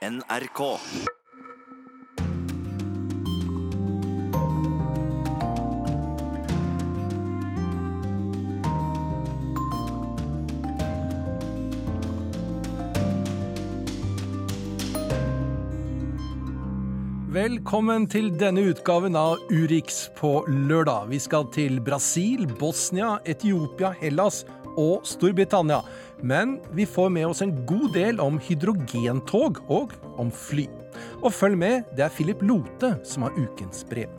NRK. Velkommen til denne utgaven av Urix på lørdag. Vi skal til Brasil, Bosnia, Etiopia, Hellas og Storbritannia. Men vi får med oss en god del om hydrogentog og om fly. Og følg med, det er Philip Lote som har ukens brev.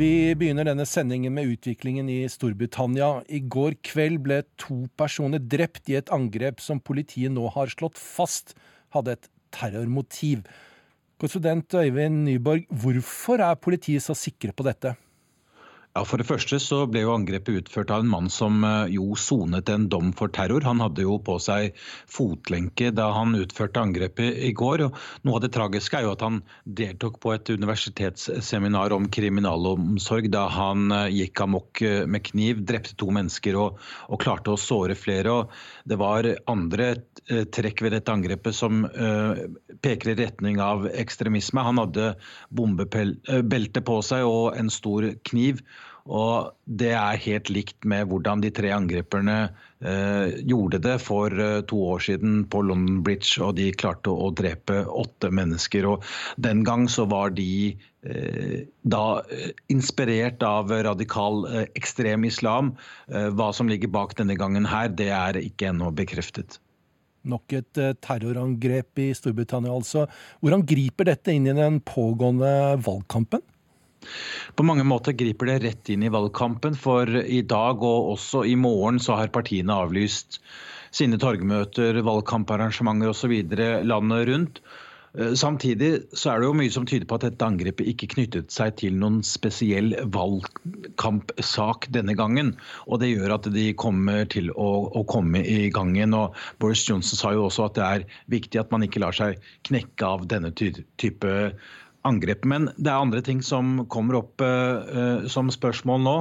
Vi begynner denne sendingen med utviklingen i Storbritannia. I går kveld ble to personer drept i et angrep som politiet nå har slått fast hadde et terrormotiv. Korrespondent Øyvind Nyborg, hvorfor er politiet så sikre på dette? Ja, For det første så ble jo angrepet utført av en mann som eh, jo sonet en dom for terror. Han hadde jo på seg fotlenke da han utførte angrepet i går. og Noe av det tragiske er jo at han deltok på et universitetsseminar om kriminalomsorg da han eh, gikk amok eh, med kniv, drepte to mennesker og, og klarte å såre flere. og Det var andre trekk ved dette angrepet som uh, peker i retning av ekstremisme. Han hadde bombebelte på seg og en stor kniv. Og det er helt likt med hvordan de tre angriperne eh, gjorde det for eh, to år siden på London Bridge, og de klarte å, drepe åtte mennesker. Og den gang så var de eh, da eh, inspirert av radikal eh, ekstrem islam. Eh, hva som ligger bak denne gangen her, det er ikke ennå bekreftet. Nok et terrorangrep i Storbritannia, altså. Hvordan griper dette inn i den pågående valgkampen? På mange måter griper det rett inn i valgkampen, for i dag og også i morgen så har partiene avlyst sine torgmøter, valgkamparrangementer osv. landet rundt. Eh, samtidig så er det jo mye som tyder på at dette angrepet ikke knyttet seg til noen spesiell valgkampsak denne gangen. Og det gjør at de kommer til å, å komme i gangen. Og Boris Johnson sa jo også at det er viktig at man ikke lar seg knekke av denne type angrep. Men det er andre ting som kommer opp uh, som spørsmål nå.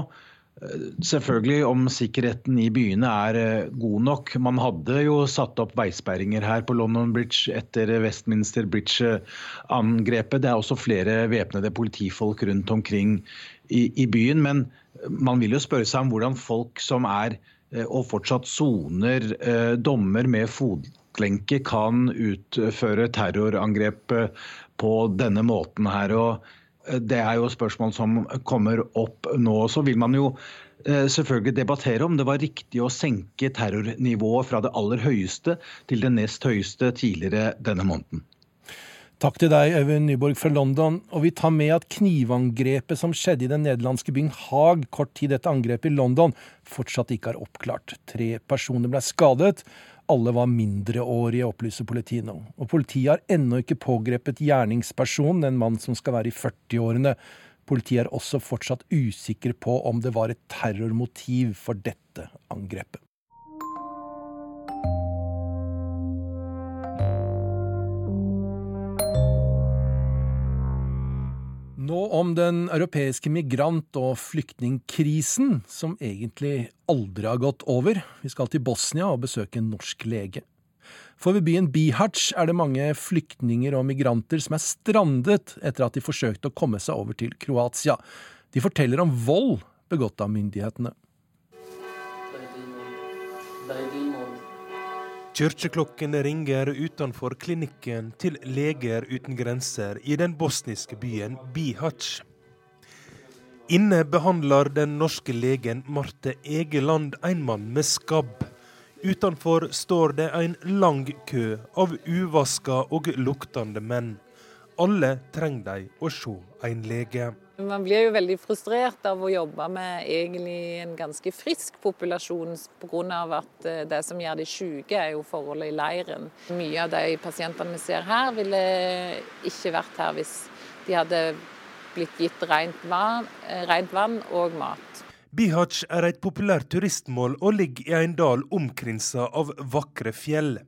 Selvfølgelig om sikkerheten i byene er god nok. Man hadde jo satt opp veisperringer her på London Bridge etter Westminster Bridge-angrepet. Det er også flere væpnede politifolk rundt omkring i, i, byen. Men man vil jo spørre seg om hvordan folk som er og fortsatt soner dommer med fotlenke, kan utføre terrorangrep på denne måten her. og eh, Det er jo spørsmål som kommer opp nå. Så vil man jo eh, selvfølgelig debattere om det var riktig å senke terrornivået fra det aller høyeste til det nest høyeste tidligere denne måneden. Takk til deg, Øyvind Nyborg fra London. Og vi tar med at knivangrepet som skjedde i den nederlandske byen Haag kort tid etter angrepet i London, fortsatt ikke er oppklart. Tre personer ble skadet, alle var mindreårige, opplyser politiet nå. Og politiet har ennå ikke pågrepet gjerningspersonen, en mann som skal være i 40-årene. Politiet er også fortsatt usikre på om det var et terrormotiv for dette angrepet. Nå om den europeiske migrant- og flyktningkrisen, som egentlig aldri har gått over. Vi skal til Bosnia og besøke en norsk lege. For ved byen Bihac er det mange flyktninger og migranter som er strandet etter at de forsøkte å komme seg over til Kroatia. De forteller om vold begått av myndighetene. Kirkeklokkene ringer utenfor klinikken til Leger uten grenser i den bosniske byen Bihac. Inne behandler den norske legen Marte Egeland en mann med skabb. Utenfor står det en lang kø av uvaska og luktende menn. Alle trenger de å se en lege. Man blir jo veldig frustrert av å jobbe med egentlig en ganske frisk populasjon pga. at eh, det som gjør de syke, er jo forholdet i leiren. Mye av de pasientene vi ser her, ville ikke vært her hvis de hadde blitt gitt rent vann, eh, rent vann og mat. Bihac er et populært turistmål og ligger i en dal omkrinsa av vakre fjell.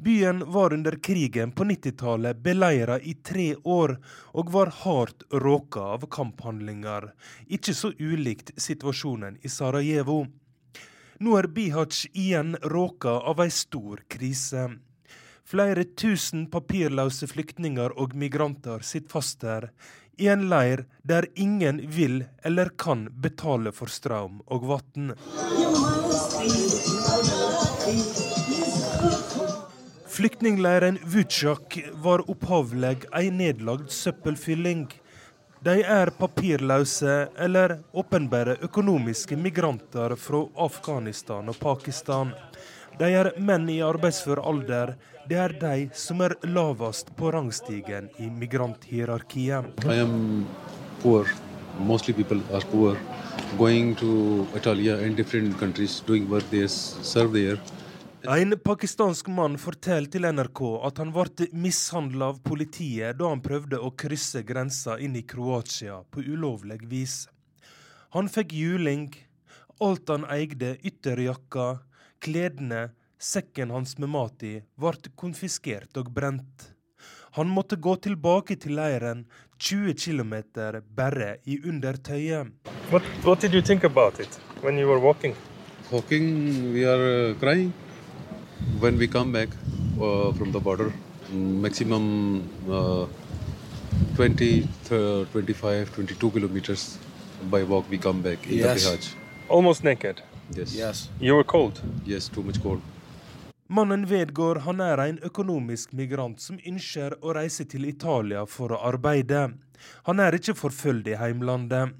Byen var under krigen på 90-tallet beleira i tre år, og var hardt råka av kamphandlinger. Ikke så ulikt situasjonen i Sarajevo. Nå er Bihac igjen råka av ei stor krise. Flere tusen papirløse flyktninger og migranter sitter fast der, i en leir der ingen vil eller kan betale for strøm og vann. Flyktningleiren Vucjak var opphavlig ei nedlagd søppelfylling. De er papirløse eller åpenbare økonomiske migranter fra Afghanistan og Pakistan. De er menn i arbeidsfør alder det er de som er lavest på rangstigen i migranthierarkiet. Mostly people are poor, going to Italia and different countries, doing work they serve there. En pakistansk mann forteller til NRK at han ble mishandla av politiet da han prøvde å krysse grensa inn i Kroatia på ulovlig vis. Han fikk juling. Alt han eide, ytterjakka, kledene, Sekken hans med mat i ble konfiskert og brent. Han måtte gå tilbake til leiren 20 km bare i undertøyet. What, what did you think about it when you were walking? Walking, we are uh, crying. When we come back uh, from the border, maximum uh, 20, 25, 22 kilometers by walk we come back in yes. the Bihaj. Almost naked? Yes. yes. You were cold? Yes, too much cold. Mannen vedgår han er en økonomisk migrant som ønsker å reise til Italia for å arbeide. Han er ikke forfølgt i heimlandet.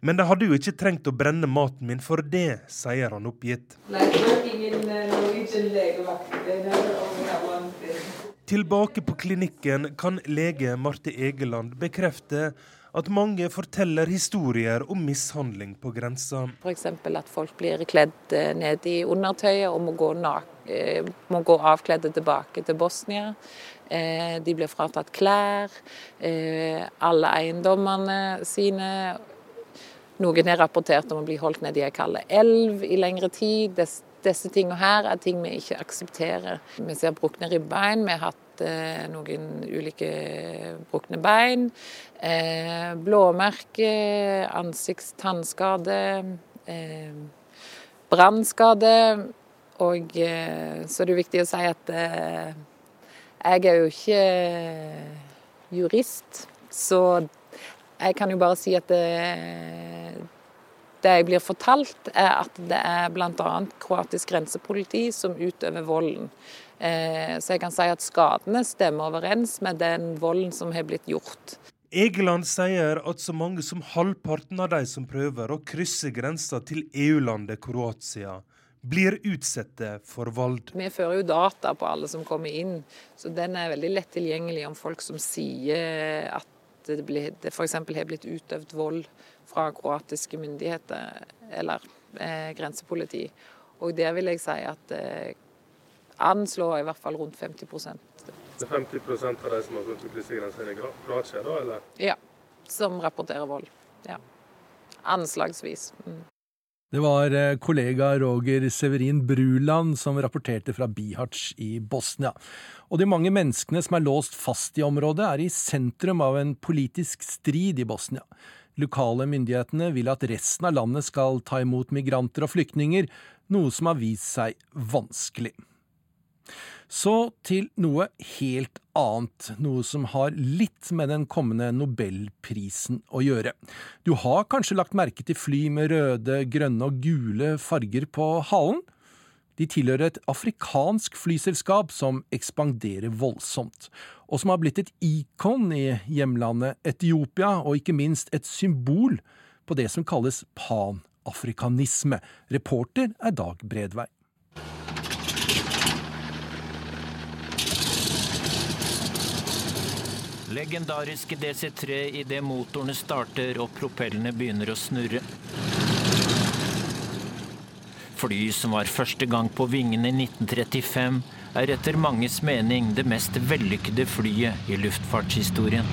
Men de hadde jo ikke trengt å brenne maten min for det, sier han oppgitt. Tilbake på klinikken kan lege Marte Egeland bekrefte at mange forteller historier om mishandling på grensa. F.eks. at folk blir kledd eh, ned i undertøyet og må gå, eh, må gå avkledde tilbake til Bosnia. Eh, de blir fratatt klær, alle eiendommene sine. Noen er rapportert om å bli holdt nede i ei kald elv i lengre tid. Disse tingene her er ting vi ikke aksepterer. Vi ser brukne ribbein. Vi har hatt Eh, noen ulike brukne bein, eh, blåmerke, ansiktstannskade, eh, brannskade. Og så er det viktig å si at jeg er jo ikke jurist, så jeg kan jo bare si at det, det jeg blir fortalt, er at det er bl.a. kroatisk grensepoliti som utøver volden. Eh, så jeg kan si at skadene stemmer overens med den volden som har blitt gjort. Egeland sier at så mange som halvparten av de som prøver å krysse grensa til EU-landet Kroatia, blir utsatte for vold. Vi fører jo data på alle som kommer inn, så den er veldig lett tilgjengelig om folk som sier at det, ble, det f.eks. har blitt utøvd vold fra kroatiske myndigheter eller eh, grensepoliti. Og der vil jeg si at eh, anslår i hvert fall rundt 50 Det er 50% av de som har rundt kryssegrensen i Kroatia, da? eller? Ja, som rapporterer vold. Ja. Anslagsvis. Mm. Det var eh, kollega Roger Severin Bruland som rapporterte fra Bihac i Bosnia. Og de mange menneskene som er låst fast i området, er i sentrum av en politisk strid i Bosnia. Lokale myndighetene vil at resten av landet skal ta imot migranter og flyktninger, noe som har vist seg vanskelig. Så til noe helt annet, noe som har litt med den kommende nobelprisen å gjøre. Du har kanskje lagt merke til fly med røde, grønne og gule farger på halen? De tilhører et afrikansk flyselskap som ekspanderer voldsomt, og som har blitt et ikon i hjemlandet Etiopia, og ikke minst et symbol på det som kalles panafrikanisme. Reporter er Dag Bredvei. Legendariske DC-3 idet motorene starter og propellene begynner å snurre. Fly som var første gang på vingene i 1935, er etter manges mening det mest vellykkede flyet i luftfartshistorien.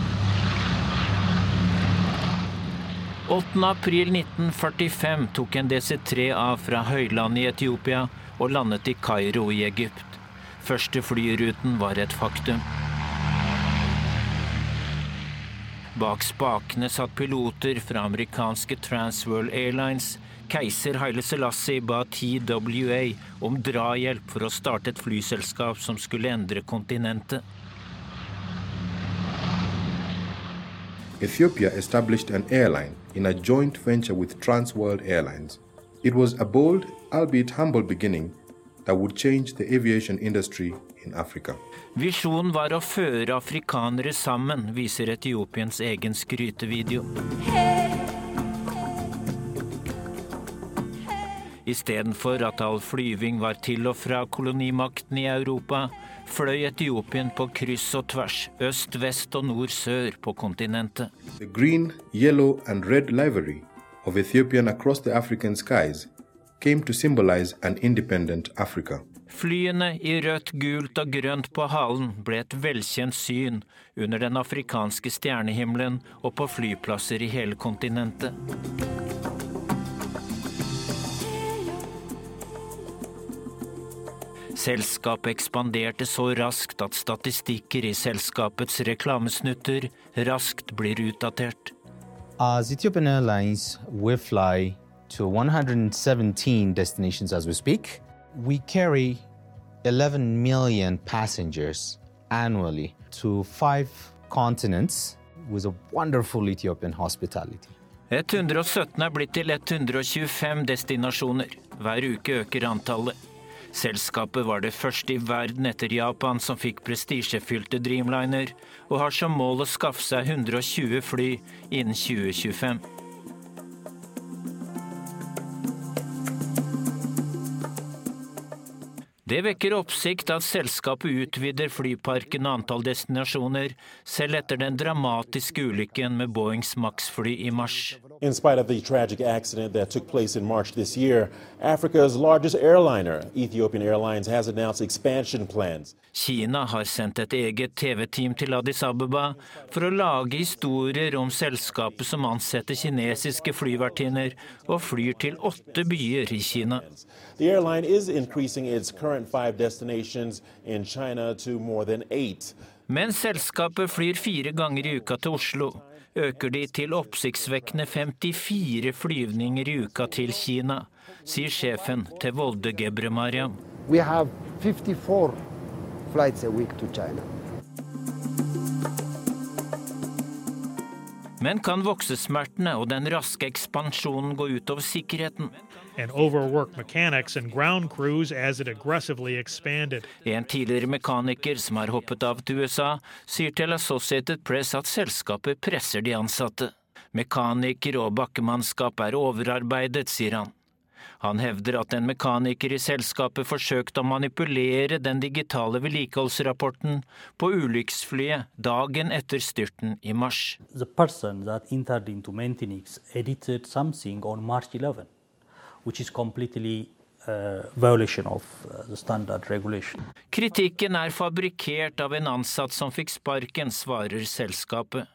8.4.1945 tok en DC-3 av fra høylandet i Etiopia og landet i Kairo i Egypt. Første flyruten var et faktum. Bak spakene satt piloter fra amerikanske Transworld Airlines, Keiser Haile Selassie ba TWA om drahjelp for å starte et flyselskap som skulle endre kontinentet. Ethiopia established an airline in a joint venture with Transworld Airlines. It was a bold, albeit humble beginning that would change the aviation industry in Africa. Visjonen var å føre afrikanere sammen, viser Etiopiens egen skrytevideo. Istedenfor at all flyving var til og fra kolonimakten i Europa, fløy Etiopien på kryss og tvers, øst, vest og nord, sør på kontinentet. The green, yellow, and red livery of Ethiopian across the African skies came to symbolize an independent Africa. Flyene i rødt, gult og grønt på halen ble et velkjent syn under den afrikanske stjernehimmelen og på flyplasser i hele kontinentet. Selskapet ekspanderte så raskt at statistikker i selskapets reklamesnutter raskt blir utdatert. As Ethiopian Airlines, we fly to 117 destinations as we speak. We carry 11 million passengers annually to five continents with a wonderful Ethiopian hospitality. 117 er blitt til 125 destinasjoner. Hver uke øker antallet. Selskapet var det første i verden etter Japan som fikk prestisjefylte Dreamliner, og har som mål å skaffe seg 120 fly innen 2025. Det vekker oppsikt at selskapet utvider flyparken og antall destinasjoner, selv etter den dramatiske ulykken med Boeings Max-fly i mars. In spite of the tragic accident that took place in March this year, Africa's largest airliner, Ethiopian Airlines, has announced expansion plans. Kina har sendt et eget TV-team til Addis Abeba for å lage historier om selskapet som ansetter kinesiske flyvertinner og flyr til åtte byer i Kina. The airline is increasing its current five destinations in China to more than eight. Men selskapet flyr fire ganger i uka til Oslo, øker de til oppsiktsvekkende 54 flyvninger i uka til Kina, sier sjefen til Volde Gebremariam. We have 54 flights a week to China. Men kan voksesmertene og den raske ekspansjonen gå utover sikkerheten? En tidligere mekaniker som har hoppet av til USA, sier til Associated Press at selskapet presser de ansatte. Mekaniker og bakkemannskap er overarbeidet, sier han. Han hevder at en mekaniker i selskapet forsøkte å manipulere den digitale vedlikeholdsrapporten på ulykksflyet dagen etter styrten i mars. The person that entered into maintenance edited something on March 11, which is completely uh, violation of uh, the standard regulation. Kritikken er fabrikkert av en ansatt som fikk sparken, svarer selskapet.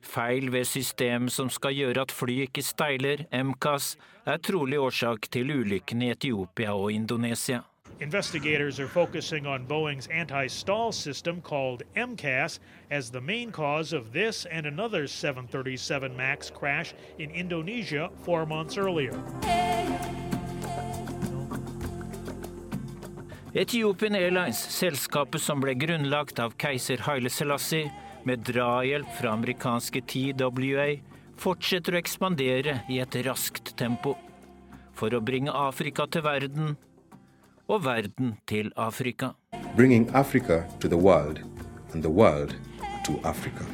Feil ved systemet som skal gjøre at flyet ikke steiler, MCAS, er trolig årsak til ulykkene i Etiopia og Indonesia. Investigators are focusing on Boeing's anti stall system called MCAS as the main cause of this and another 737 MAX crash in Indonesia four months earlier. Ethiopian Airlines, selskapet som ble grunnlagt av keiser Haile Selassie med drahjelp fra amerikanske TWA, fortsetter å ekspandere i et raskt tempo for å bringe Afrika til verden og verden til Afrika. Bringing Africa to the world and the world to Africa.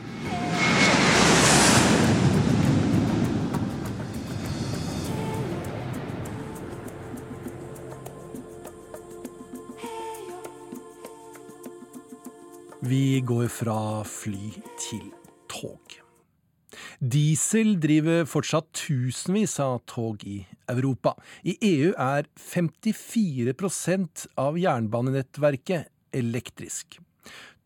Vi går fra fly til tog. Diesel driver fortsatt tusenvis av tog i Europa. I EU er 54% av jernbanenettverket elektrisk.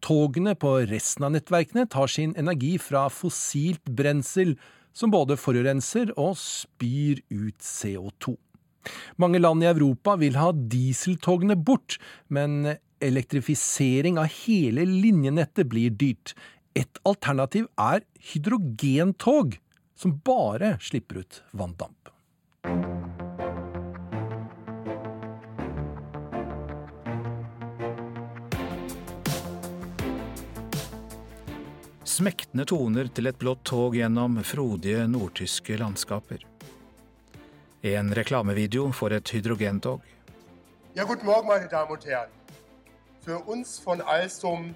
Togene på resten av nettverkene tar sin energi fra fossilt brensel, som både forurenser og spyr ut CO2. Mange land i Europa vil ha dieseltogene bort, men elektrifisering av hele linjenettet blir dyrt. Et alternativ er hydrogentog, som bare slipper ut vanndamp. Smektende toner til et blått tog gjennom frodige nordtyske landskaper. En reklamevideo for et hydrogentog. Ja, God Morgen, meine Damen und Herren. Für uns von Alstom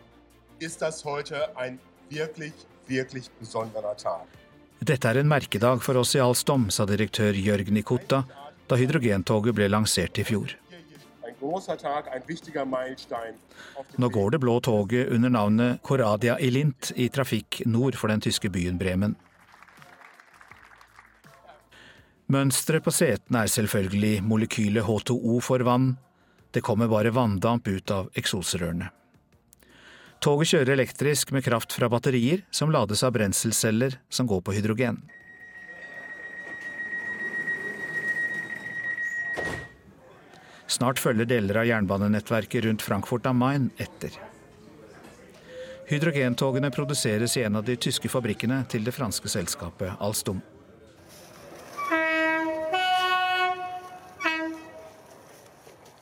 ist das heute ein wirklich, wirklich besonderer Tag. Dette er en merkedag for oss i Alstom, sa direktør Jørg Nikota da hydrogentoget ble lansert i fjor. Nå går det blå toget under navnet Coradia Ilint i trafikk nord for den tyske byen Bremen. Mønsteret på setene er selvfølgelig molekylet H2O for vann. Det kommer bare vanndamp ut av eksosrørene. Toget kjører elektrisk med kraft fra batterier som lades av brenselceller som går på hydrogen. Snart følger deler av jernbanenettverket rundt Frankfurt am Main etter. Hydrogentogene produseres i en av de tyske fabrikkene til det franske selskapet Alstom.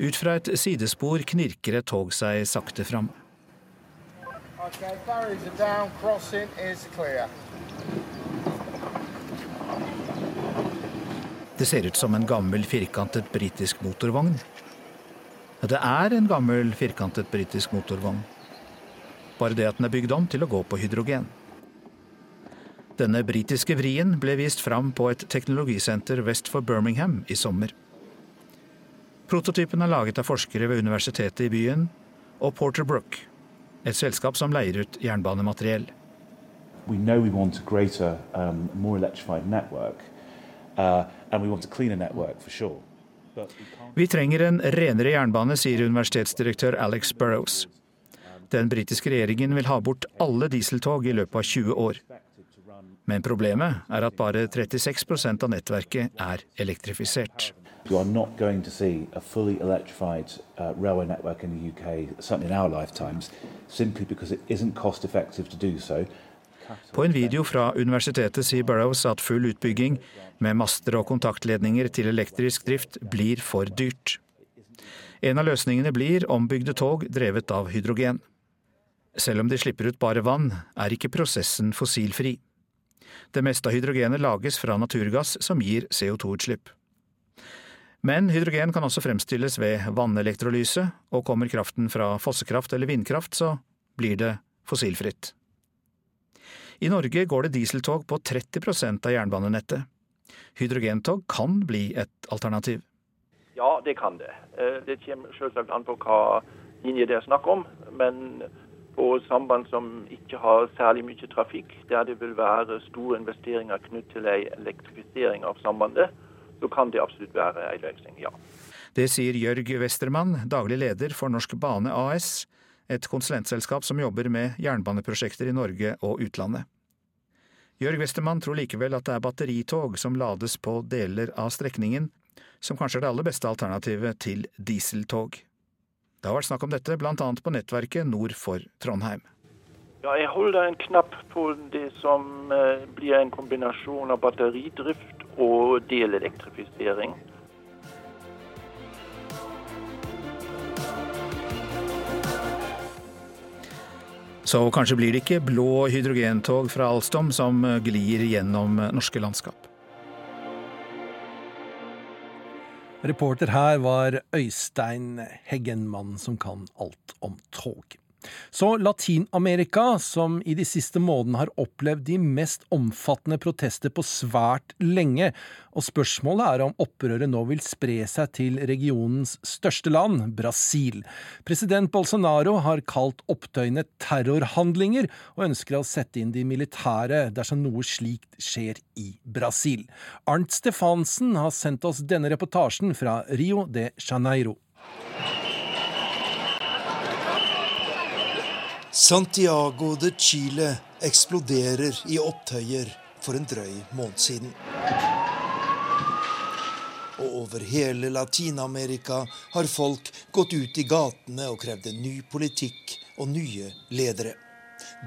Ut fra et sidespor knirker et tog seg sakte fram. Okay, det ser ut som en gammel, firkantet britisk motorvogn. Det er en gammel, firkantet britisk motorvogn. Bare det at den er bygd om til å gå på hydrogen. Denne britiske vrien ble vist fram på et teknologisenter vest for Birmingham i sommer. Prototypen er laget av forskere ved universitetet i byen og Porter Brook, et selskap som leier ut jernbanemateriell. We know we want a greater, um, more electrified network, uh, and we want a cleaner network for sure. Vi trenger en renere jernbane, sier universitetsdirektør Alex Burrows. Den britiske regjeringen vil ha bort alle dieseltog i løpet av 20 år. Men problemet er at bare 36% av nettverket er elektrifisert. You are not going to see a fully electrified uh, railway network in the UK, certainly in our lifetimes, simply because it isn't cost effective to do so. På en video fra universitetet sier Burrows at full utbygging med master og kontaktledninger til elektrisk drift blir for dyrt. En av løsningene blir ombygde tog drevet av hydrogen. Selv om de slipper ut bare vann, er ikke prosessen fossilfri. Det meste av hydrogenet lages fra naturgass som gir CO2-utslipp. Men hydrogen kan også fremstilles ved vannelektrolyse, og kommer kraften fra fossekraft eller vindkraft, så blir det fossilfritt. I Norge går det dieseltog på 30% av jernbanenettet. Hydrogentog kan bli et alternativ. Ja, det kan det. Eh, det kommer selvsagt an på hva linje det er snakk om. Men på samband som ikke har særlig mye trafikk, der det vil være store investeringer knyttet til elektrifisering av sambandet, så kan det absolutt være en løsning, ja. Det sier Jørg Westermann, daglig leder for Norsk Bane AS, et konsulentselskap som jobber med jernbaneprosjekter i Norge og utlandet. Jørg Westermann tror likevel at det er batteritog som lades på deler av strekningen, som kanskje er det aller beste alternativet til dieseltog. Det har vært snakk om dette bl.a. på nettverket nord for Trondheim. Ja, jeg holder en knapp på det som eh, blir en kombinasjon av batteridrift og delelektrifisering. Så kanskje blir det ikke blå hydrogentog fra Alstom som glir gjennom norske landskap. Reporter her var Øystein Heggenmann, som kan alt om tog. Så Latin-Amerika, som i de siste månedene har opplevd de mest omfattende protester på svært lenge, og spørsmålet er om opprøret nå vil spre seg til regionens største land, Brasil. President Bolsonaro har kalt opptøyene terrorhandlinger, og ønsker å sette inn de militære dersom noe slikt skjer i Brasil. Arnt Stefansen har sendt oss denne reportasjen fra Rio de Janeiro. Santiago de Chile eksploderer i opptøyer for en drøy måned siden. Og over hele Latin-Amerika har folk gått ut i gatene og krevd en ny politikk og nye ledere.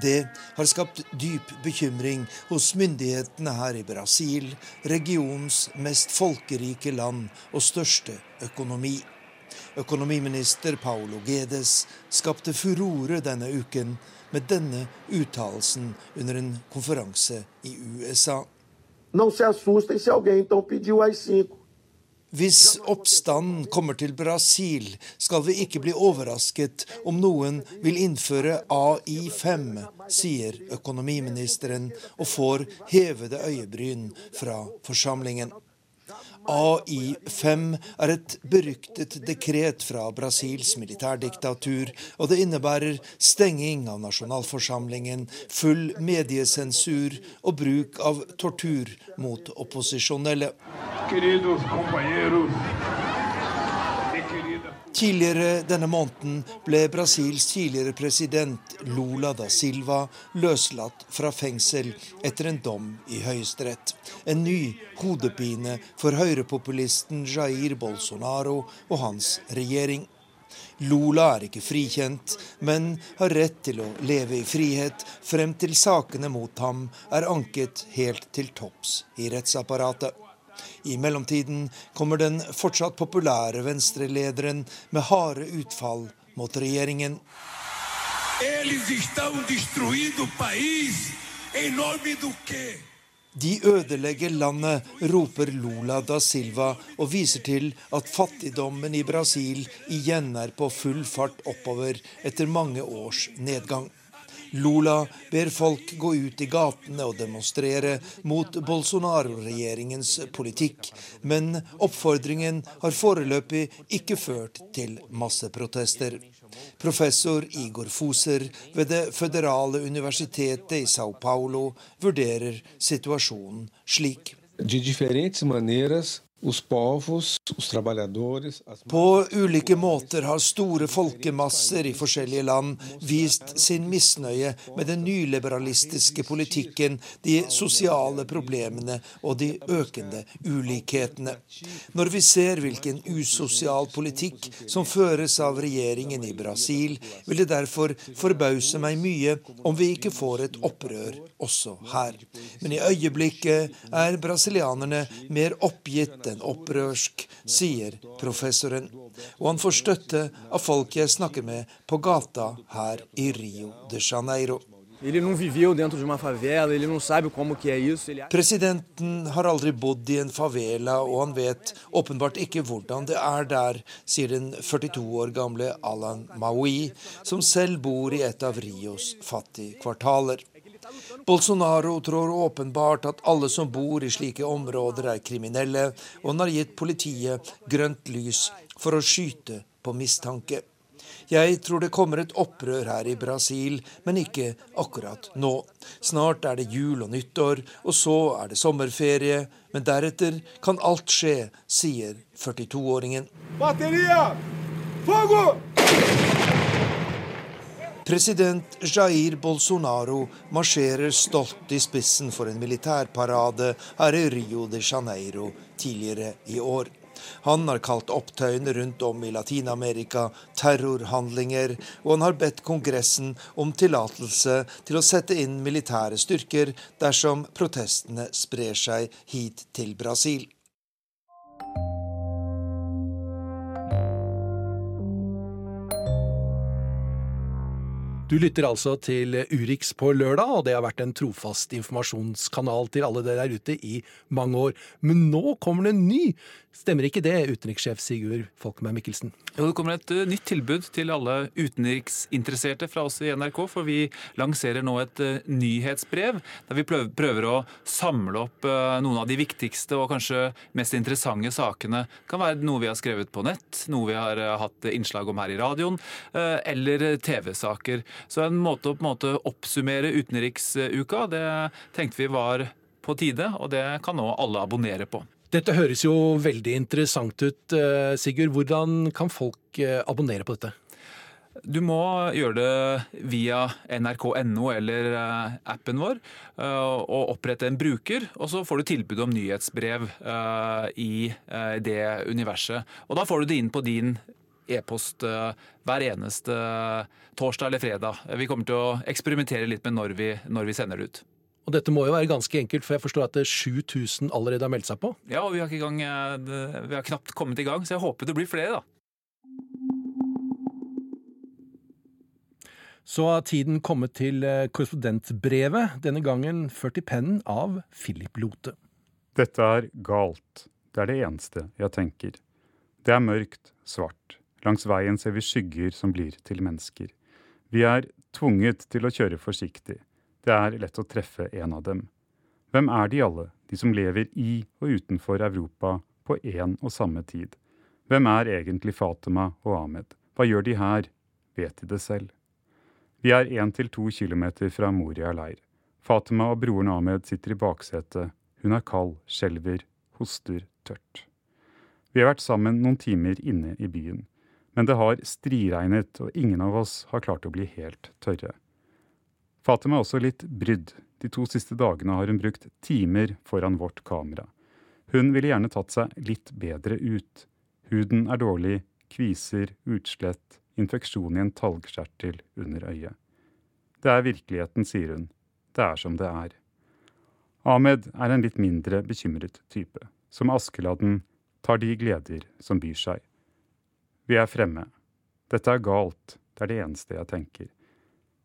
Det har skapt dyp bekymring hos myndighetene her i Brasil, regionens mest folkerike land og største økonomi. Økonomiminister Paolo Gedes skapte furore denne uken med denne uttalelsen under en konferanse i USA. Hvis oppstanden kommer til Brasil, skal vi ikke bli overrasket om noen vil innføre AI5, sier økonomiministeren, og får hevede øyebryn fra forsamlingen. AI5 er et beryktet dekret fra Brasils militærdiktatur, og det innebærer stenging av nasjonalforsamlingen, full mediesensur og bruk av tortur mot opposisjonelle. Tidligere denne måneden ble Brasils tidligere president Lula da Silva løslatt fra fengsel etter en dom i Høyesterett. En ny hodepine for høyrepopulisten Jair Bolsonaro og hans regjering. Lula er ikke frikjent, men har rett til å leve i frihet frem til sakene mot ham er anket helt til topps i rettsapparatet. I mellomtiden kommer den fortsatt populære venstrelederen med harde utfall mot regjeringen. De ødelegger landet, roper Lula da Silva og viser til at fattigdommen i Brasil igjen er på full fart oppover etter mange års nedgang. Lula ber folk gå ut i gatene og demonstrere mot Bolsonaro-regjeringens politikk, men oppfordringen har foreløpig ikke ført til masseprotester. Professor Igor Foser ved det føderale universitetet i Sao Paulo vurderer situasjonen slik. De På ulike måter har store folkemasser i forskjellige land vist sin misnøye med den nyliberalistiske politikken, de sosiale problemene og de økende ulikhetene. Når vi ser hvilken usosial politikk som føres av regjeringen i Brasil, vil det derfor forbause meg mye om vi ikke får et opprør også her. Men i øyeblikket er brasilianerne mer oppgitt enn opprørsk, sier professoren. Og han får støtte av folk jeg snakker med på gata her i Rio de Janeiro. Presidenten har aldri bodd i en favela, og han vet åpenbart ikke hvordan det er der, sier den 42 år gamle Alan Maui, som selv bor i et av Rios fattige kvartaler. Bolsonaro tror åpenbart at alle som bor i slike områder er kriminelle, og han har gitt politiet grønt lys for å skyte på mistanke. Jeg tror det kommer et opprør her i Brasil, men ikke akkurat nå. Snart er det jul og nyttår, og så er det sommerferie. Men deretter kan alt skje, sier 42-åringen. Batteria! Fogo! President Jair Bolsonaro marsjerer stolt i spissen for en militærparade her i Rio de Janeiro tidligere i år. Han har kalt opptøyene rundt om i Latin-Amerika terrorhandlinger, og han har bedt Kongressen om tillatelse til å sette inn militære styrker dersom protestene sprer seg hit til Brasil. Du lytter altså til Urix på lørdag, og det har vært en trofast informasjonskanal til alle dere der ute i mange år. Men nå kommer det en ny! Stemmer ikke det, utenrikssjef Sigurd Folkberg Mikkelsen? Jo, det kommer et uh, nytt tilbud til alle utenriksinteresserte fra oss i NRK. For vi lanserer nå et uh, nyhetsbrev der vi prøver, å samle opp uh, noen av de viktigste og kanskje mest interessante sakene. Det kan være noe vi har skrevet på nett, noe vi har hatt innslag om her i radioen, eller TV-saker. Så en måte å på en måte oppsummere utenriksuka, det tenkte vi var på tide, og det kan nå alle abonnere på. Dette høres jo veldig interessant ut, Sigurd. Hvordan kan folk abonnere på dette? Du må gjøre det via nrk.no eller appen vår, og opprette en bruker. Og så får du tilbud om nyhetsbrev i det universet. Og da får du det inn på din e-post eh, hver eneste eh, torsdag eller fredag. Eh, vi kommer til å eksperimentere litt med når vi, når vi sender det ut. Og dette må jo være ganske enkelt, for jeg forstår at 7000 allerede har meldt seg på? Ja, og vi har, ikke gang, vi har, knapt kommet i gang, så jeg håper det blir flere, da. Så har tiden kommet til korrespondentbrevet, denne gangen ført i pennen av Philip Lote. Dette er galt. Det er det eneste jeg tenker. Det er mørkt, svart. Langs veien ser vi skygger som blir til mennesker. Vi er tvunget til å kjøre forsiktig. Det er lett å treffe en av dem. Hvem er de alle, de som lever i og utenfor Europa på én og samme tid? Hvem er egentlig Fatima og Ahmed? Hva gjør de her? Vet de det selv? Vi er én til to kilometer fra Moria leir. Fatima og broren Ahmed sitter i baksetet. Hun er kald, skjelver, hoster tørt. Vi har vært sammen noen timer inne i byen, men det har striregnet, og ingen av oss har klart å bli helt tørre. Fatima er også litt brydd. De to siste dagene har hun brukt timer foran vårt kamera. Hun ville gjerne tatt seg litt bedre ut. Huden er dårlig, kviser, utslett, infeksjon i en talgkjertel under øyet. Det er virkeligheten, sier hun. Det er som det er. Ahmed er en litt mindre bekymret type. Som Askeladden tar de gleder som byr seg. Vi er fremme. Dette er galt, det er det eneste jeg tenker.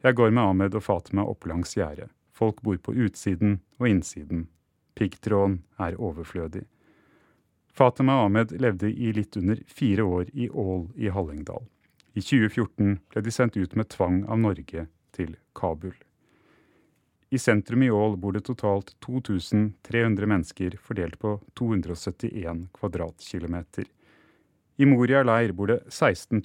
Jeg går med Ahmed og Fatima opp langs gjerdet. Folk bor på utsiden og innsiden. Piggtråden er overflødig. Fatima Ahmed levde i litt under fire år i Ål i Hallingdal. I 2014 ble de sendt ut med tvang av Norge til Kabul. I sentrum i Ål bor det totalt 2300 mennesker fordelt på 271 kvadratkilometer. I Moria leir bor det 16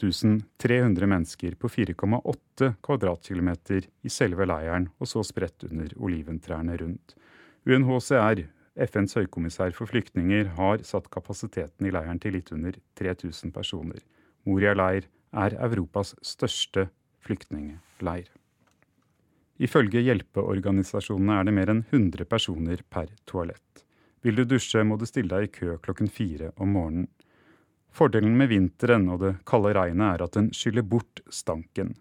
300 mennesker på 4,8 kvadratkilometer i selve leiren, og så spredt under oliventrærne rundt. UNHCR, FNs høykommissær for flyktninger, har satt kapasiteten i leiren til litt under 3000 personer. Moria leir er Europas største flyktningleir. Ifølge hjelpeorganisasjonene er det mer enn 100 personer per toalett. Vil du dusje, må du stille deg i kø klokken fire om morgenen. Fordelen med vinteren og det kalde regnet er at den skyller bort stanken.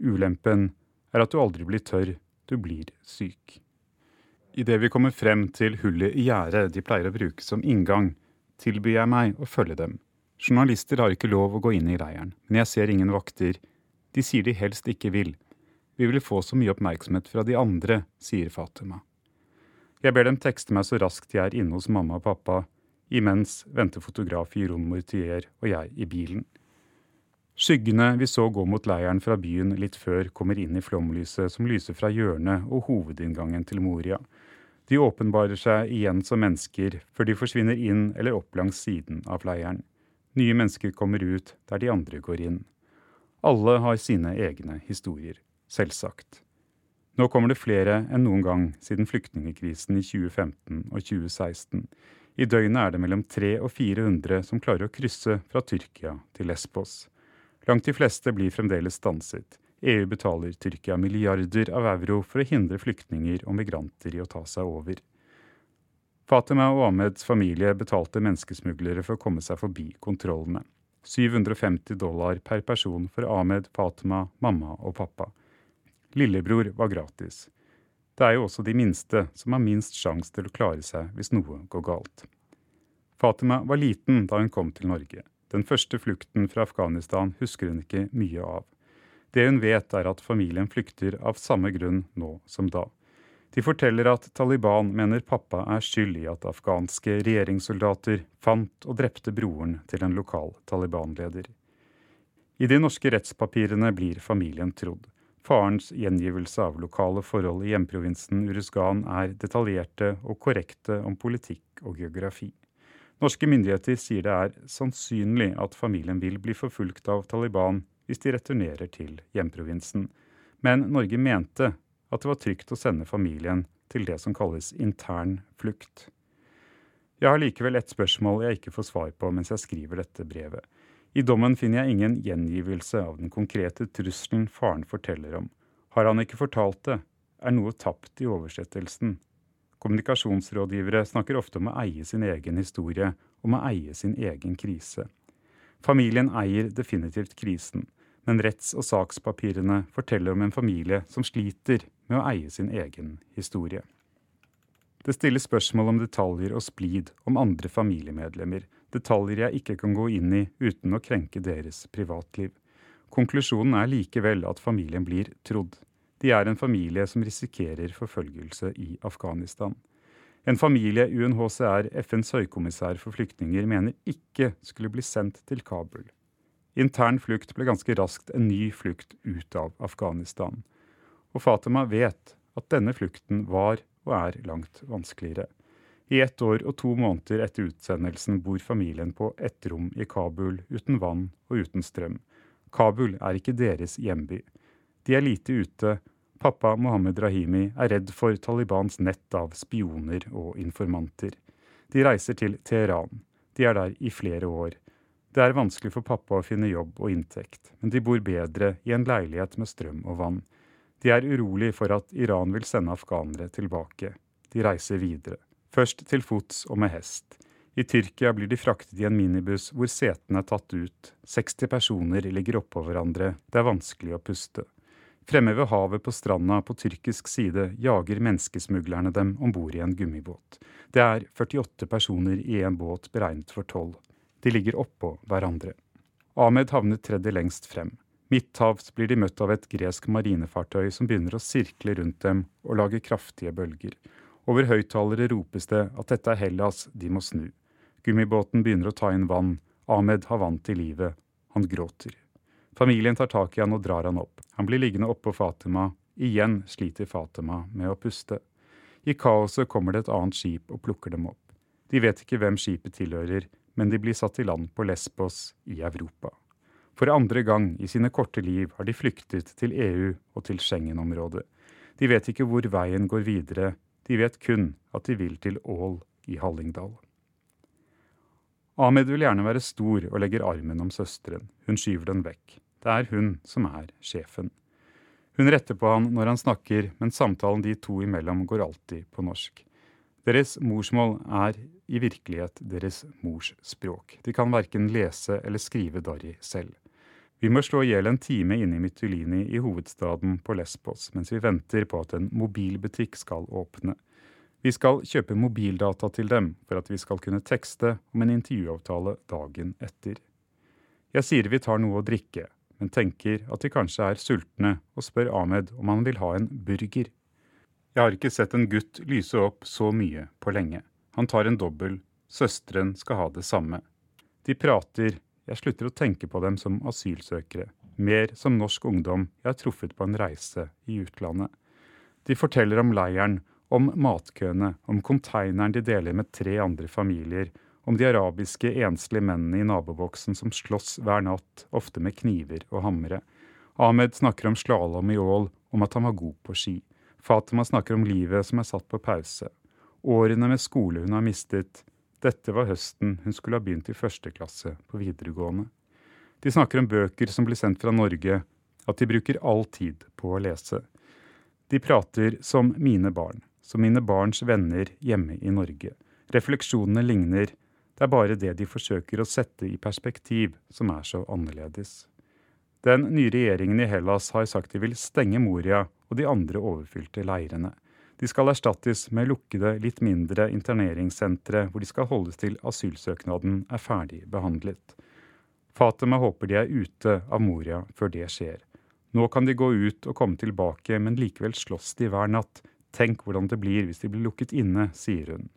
Ulempen er at du aldri blir tørr, du blir syk. Idet vi kommer frem til hullet i gjerdet de pleier å bruke som inngang, tilbyr jeg meg å følge dem. Journalister har ikke lov å gå inn i leiren, men jeg ser ingen vakter. De sier de helst ikke vil. Vi vil få så mye oppmerksomhet fra de andre, sier Fatima. Jeg ber dem tekste meg så raskt jeg er inne hos mamma og pappa. Imens venter fotograf Jeroen Mortier og jeg i bilen. Skyggene vi så gå mot leiren fra byen litt før, kommer inn i flomlyset som lyser fra hjørnet og hovedinngangen til Moria. De åpenbarer seg igjen som mennesker, før de forsvinner inn eller opp langs siden av leiren. Nye mennesker kommer ut der de andre går inn. Alle har sine egne historier, selvsagt. Nå kommer det flere enn noen gang siden flyktningkrisen i 2015 og 2016. I døgnet er det mellom 300 og 400 som klarer å krysse fra Tyrkia til Lesbos. Langt de fleste blir fremdeles stanset. EU betaler Tyrkia milliarder av euro for å hindre flyktninger og migranter i å ta seg over. Fatima og Ahmeds familie betalte menneskesmuglere for å komme seg forbi kontrollene. 750 dollar per person for Ahmed, Fatima, mamma og pappa. Lillebror var gratis. Det er jo også de minste som har minst sjanse til å klare seg hvis noe går galt. Fatima var liten da hun kom til Norge. Den første flukten fra Afghanistan husker hun ikke mye av. Det hun vet, er at familien flykter av samme grunn nå som da. De forteller at Taliban mener pappa er skyld i at afghanske regjeringssoldater fant og drepte broren til en lokal Taliban-leder. I de norske rettspapirene blir familien trodd. Farens gjengivelse av lokale forhold i hjemprovinsen Uruzgan er detaljerte og korrekte om politikk og geografi. Norske myndigheter sier det er sannsynlig at familien vil bli forfulgt av Taliban hvis de returnerer til hjemprovinsen. Men Norge mente at det var trygt å sende familien til det som kalles intern flukt. Jeg har likevel ett spørsmål jeg ikke får svar på mens jeg skriver dette brevet. I dommen finner jeg ingen gjengivelse av den konkrete trusselen faren forteller om. Har han ikke fortalt det, er noe tapt i oversettelsen. Kommunikasjonsrådgivere snakker ofte om å eie sin egen historie, om å eie sin egen krise. Familien eier definitivt krisen, men retts- og sakspapirene forteller om en familie som sliter med å eie sin egen historie. Det stilles spørsmål om detaljer og splid om andre familiemedlemmer, detaljer jeg ikke kan gå inn i uten å krenke deres privatliv. Konklusjonen er likevel at familien blir trodd. De er en familie som risikerer forfølgelse i Afghanistan. En familie UNHCR, FNs høykommissær for flyktninger, mener ikke skulle bli sendt til Kabul. Intern flukt ble ganske raskt en ny flukt ut av Afghanistan. Og Fatima vet at denne flukten var og er langt vanskeligere. I ett år og to måneder etter utsendelsen bor familien på ett rom i Kabul uten vann og uten strøm. Kabul er ikke deres hjemby. De er lite ute. Pappa Mohammed Rahimi er redd for Talibans nett av spioner og informanter. De reiser til Teheran. De er der i flere år. Det er vanskelig for pappa å finne jobb og inntekt, men de bor bedre i en leilighet med strøm og vann. De er urolig for at Iran vil sende afghanere tilbake. De reiser videre først til fots og med hest. I Tyrkia blir de fraktet i en minibuss hvor setene er tatt ut. 60 personer ligger oppå hverandre. Det er vanskelig å puste. Fremme ved havet på stranda på tyrkisk side jager menneskesmuglerne dem om bord i en gummibåt. Det er 48 personer i en båt beregnet for tolv. De ligger oppå hverandre. Ahmed havnet tredje lengst frem. Midthavs blir de møtt av et gresk marinefartøy som begynner å sirkle rundt dem og lage kraftige bølger. Over høyttalere ropes det at dette er Hellas, de må snu. Gummibåten begynner å ta inn vann. Ahmed har vann til livet. Han gråter. Familien tar tak i han og drar han opp. Han blir liggende oppå Fatima. Igjen sliter Fatima med å puste. I kaoset kommer det et annet skip og plukker dem opp. De vet ikke hvem skipet tilhører, men de blir satt i land på Lesbos i Europa. For andre gang i sine korte liv har de flyktet til EU og til Schengen-området. De vet ikke hvor veien går videre, de vet kun at de vil til Ål i Hallingdal. Ahmed vil gjerne være stor og legger armen om søsteren. Hun skyver den vekk. Det er hun som er sjefen. Hun retter på han når han snakker, men samtalen de to imellom går alltid på norsk. Deres morsmål er i virkelighet deres mors språk. De kan verken lese eller skrive Dari selv. Vi må slå i hjel en time inne i Mytilini i hovedstaden på Lesbos mens vi venter på at en mobilbutikk skal åpne. Vi skal kjøpe mobildata til dem for at vi skal kunne tekste om en intervjuavtale dagen etter. Jeg sier vi tar noe å drikke, men tenker at de kanskje er sultne, og spør Ahmed om han vil ha en burger. Jeg har ikke sett en gutt lyse opp så mye på lenge. Han tar en dobbel. Søsteren skal ha det samme. De prater, jeg slutter å tenke på dem som asylsøkere, mer som norsk ungdom jeg har truffet på en reise i utlandet. De forteller om leiren, om matkøene, om konteineren de deler med tre andre familier, om de arabiske enslige mennene i naboboksen som slåss hver natt, ofte med kniver og hamre. Ahmed snakker om slalåm i Ål, om at han var god på ski. Fatima snakker om livet som er satt på pause. Årene med skole hun har mistet, dette var høsten hun skulle ha begynt i første klasse på videregående. De snakker om bøker som blir sendt fra Norge, at de bruker all tid på å lese. De prater som mine barn, som mine barns venner hjemme i Norge. Refleksjonene ligner, det er bare det de forsøker å sette i perspektiv som er så annerledes. Den nye regjeringen i Hellas har sagt de vil stenge Moria og de andre overfylte leirene. De skal erstattes med lukkede, litt mindre interneringssentre hvor de skal holdes til asylsøknaden er ferdig behandlet. Fatima håper de er ute av Moria før det skjer. Nå kan de gå ut og komme tilbake, men likevel slåss de hver natt. Tenk hvordan det blir hvis de blir lukket inne, sier hun.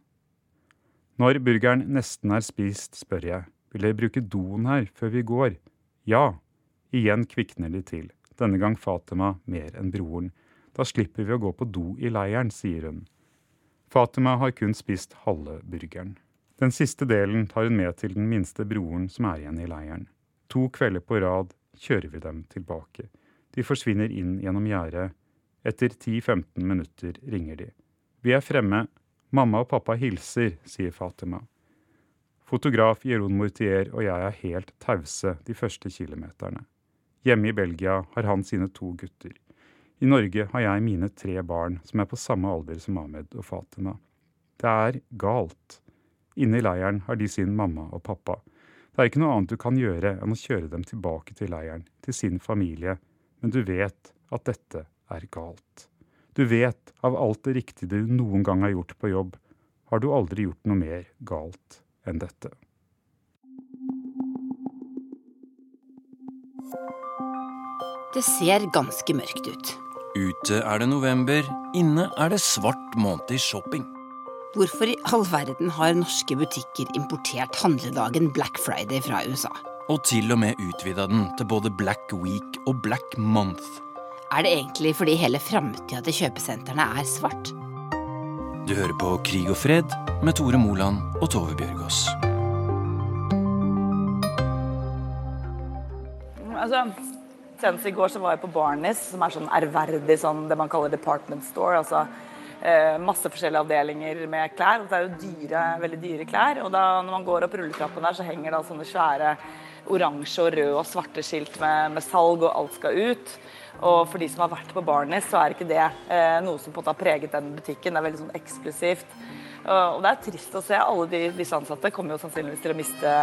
Når burgeren nesten er spist, spør jeg, vil dere bruke doen her før vi går? Ja. Igjen kvikner de til, denne gang Fatima mer enn broren. Da slipper vi å gå på do i leiren, sier hun. Fatima har kun spist halve burgeren. Den siste delen tar hun med til den minste broren som er igjen i leiren. To kvelder på rad kjører vi dem tilbake. De forsvinner inn gjennom gjerdet. Etter 10-15 minutter ringer de. Vi er fremme. Mamma og pappa hilser, sier Fatima. Fotograf Jeroen Mortier og jeg er helt tause de første kilometerne. Hjemme i Belgia har han sine to gutter. I Norge har jeg mine tre barn, som er på samme alder som Ahmed og Fatima. Det er galt. Inne i leiren har de sin mamma og pappa. Det er ikke noe annet du kan gjøre enn å kjøre dem tilbake til leiren, til sin familie, men du vet at dette er galt. Du vet, av alt det riktige du noen gang har gjort på jobb, har du aldri gjort noe mer galt enn dette. Det ser ganske mørkt ut. Ute er det november, inne er det svart måned i shopping. Hvorfor i all verden har norske butikker importert handledagen Black Friday fra USA? Og til og med utvida den til både Black Week og Black Month. Er det egentlig fordi hele framtida til kjøpesentrene er svart? Du hører på Krig og fred med Tore Moland og Tove Bjørgaas. Altså, Senest i går så var jeg på Barnis, som er sånn ærverdig sånn, det man kaller department store. altså eh, Masse forskjellige avdelinger med klær. og Det er jo dyre, veldig dyre klær. og da Når man går opp rulletrappen der, så henger det sånne svære oransje og røde og svarte skilt med, med, salg, og alt skal ut. Og for de som har vært på Barnis så er ikke det eh, noe som på en måte har preget den butikken. Det er veldig sånn eksklusivt. Og, det er trist å se. Alle de, disse ansatte kommer jo sannsynligvis til å miste,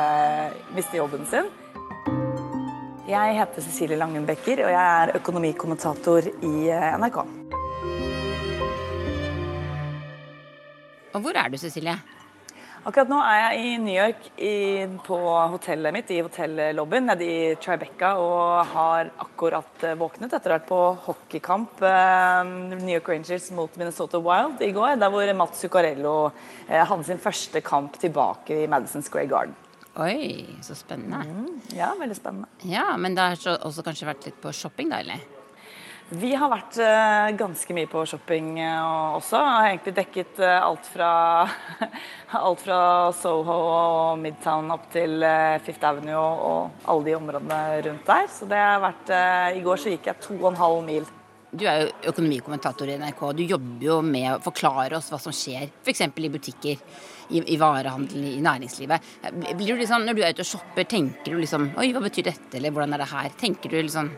miste jobben sin. Jeg heter Cecilie Langenbecker, og jeg er økonomikommentator i eh, NRK. Og hvor er du, Cecilie? Akkurat nå er jeg i New York i, på hotellet mitt, i hotellobbyen nede i Tribeca, og har akkurat eh, våknet etter å ha vært på hockeykamp. Eh, New York Rangers mot Minnesota Wild i går, der hvor Mats Zuccarello eh, hadde sin første kamp tilbake i Madison Square Garden. Oi, så spennende. Mm, ja, veldig spennende. Ja, Men det har også kanskje vært litt på shopping, da, eller? Vi har vært uh, ganske mye på shopping uh, også. Har egentlig dekket uh, alt, fra, alt fra Soho og Midtown opp til Fifth Avenue og, og, alle de områdene rundt der. Så det har vært I går så gikk jeg to og en halv mil. Du er jo økonomikommentator i NRK. Du jobber jo med å forklare oss hva som skjer f.eks. i butikker i, i varehandelen, i næringslivet. Du liksom, Når du er ute og shopper, tenker du liksom Oi, hva betyr dette, eller hvordan er det her? Tenker du liksom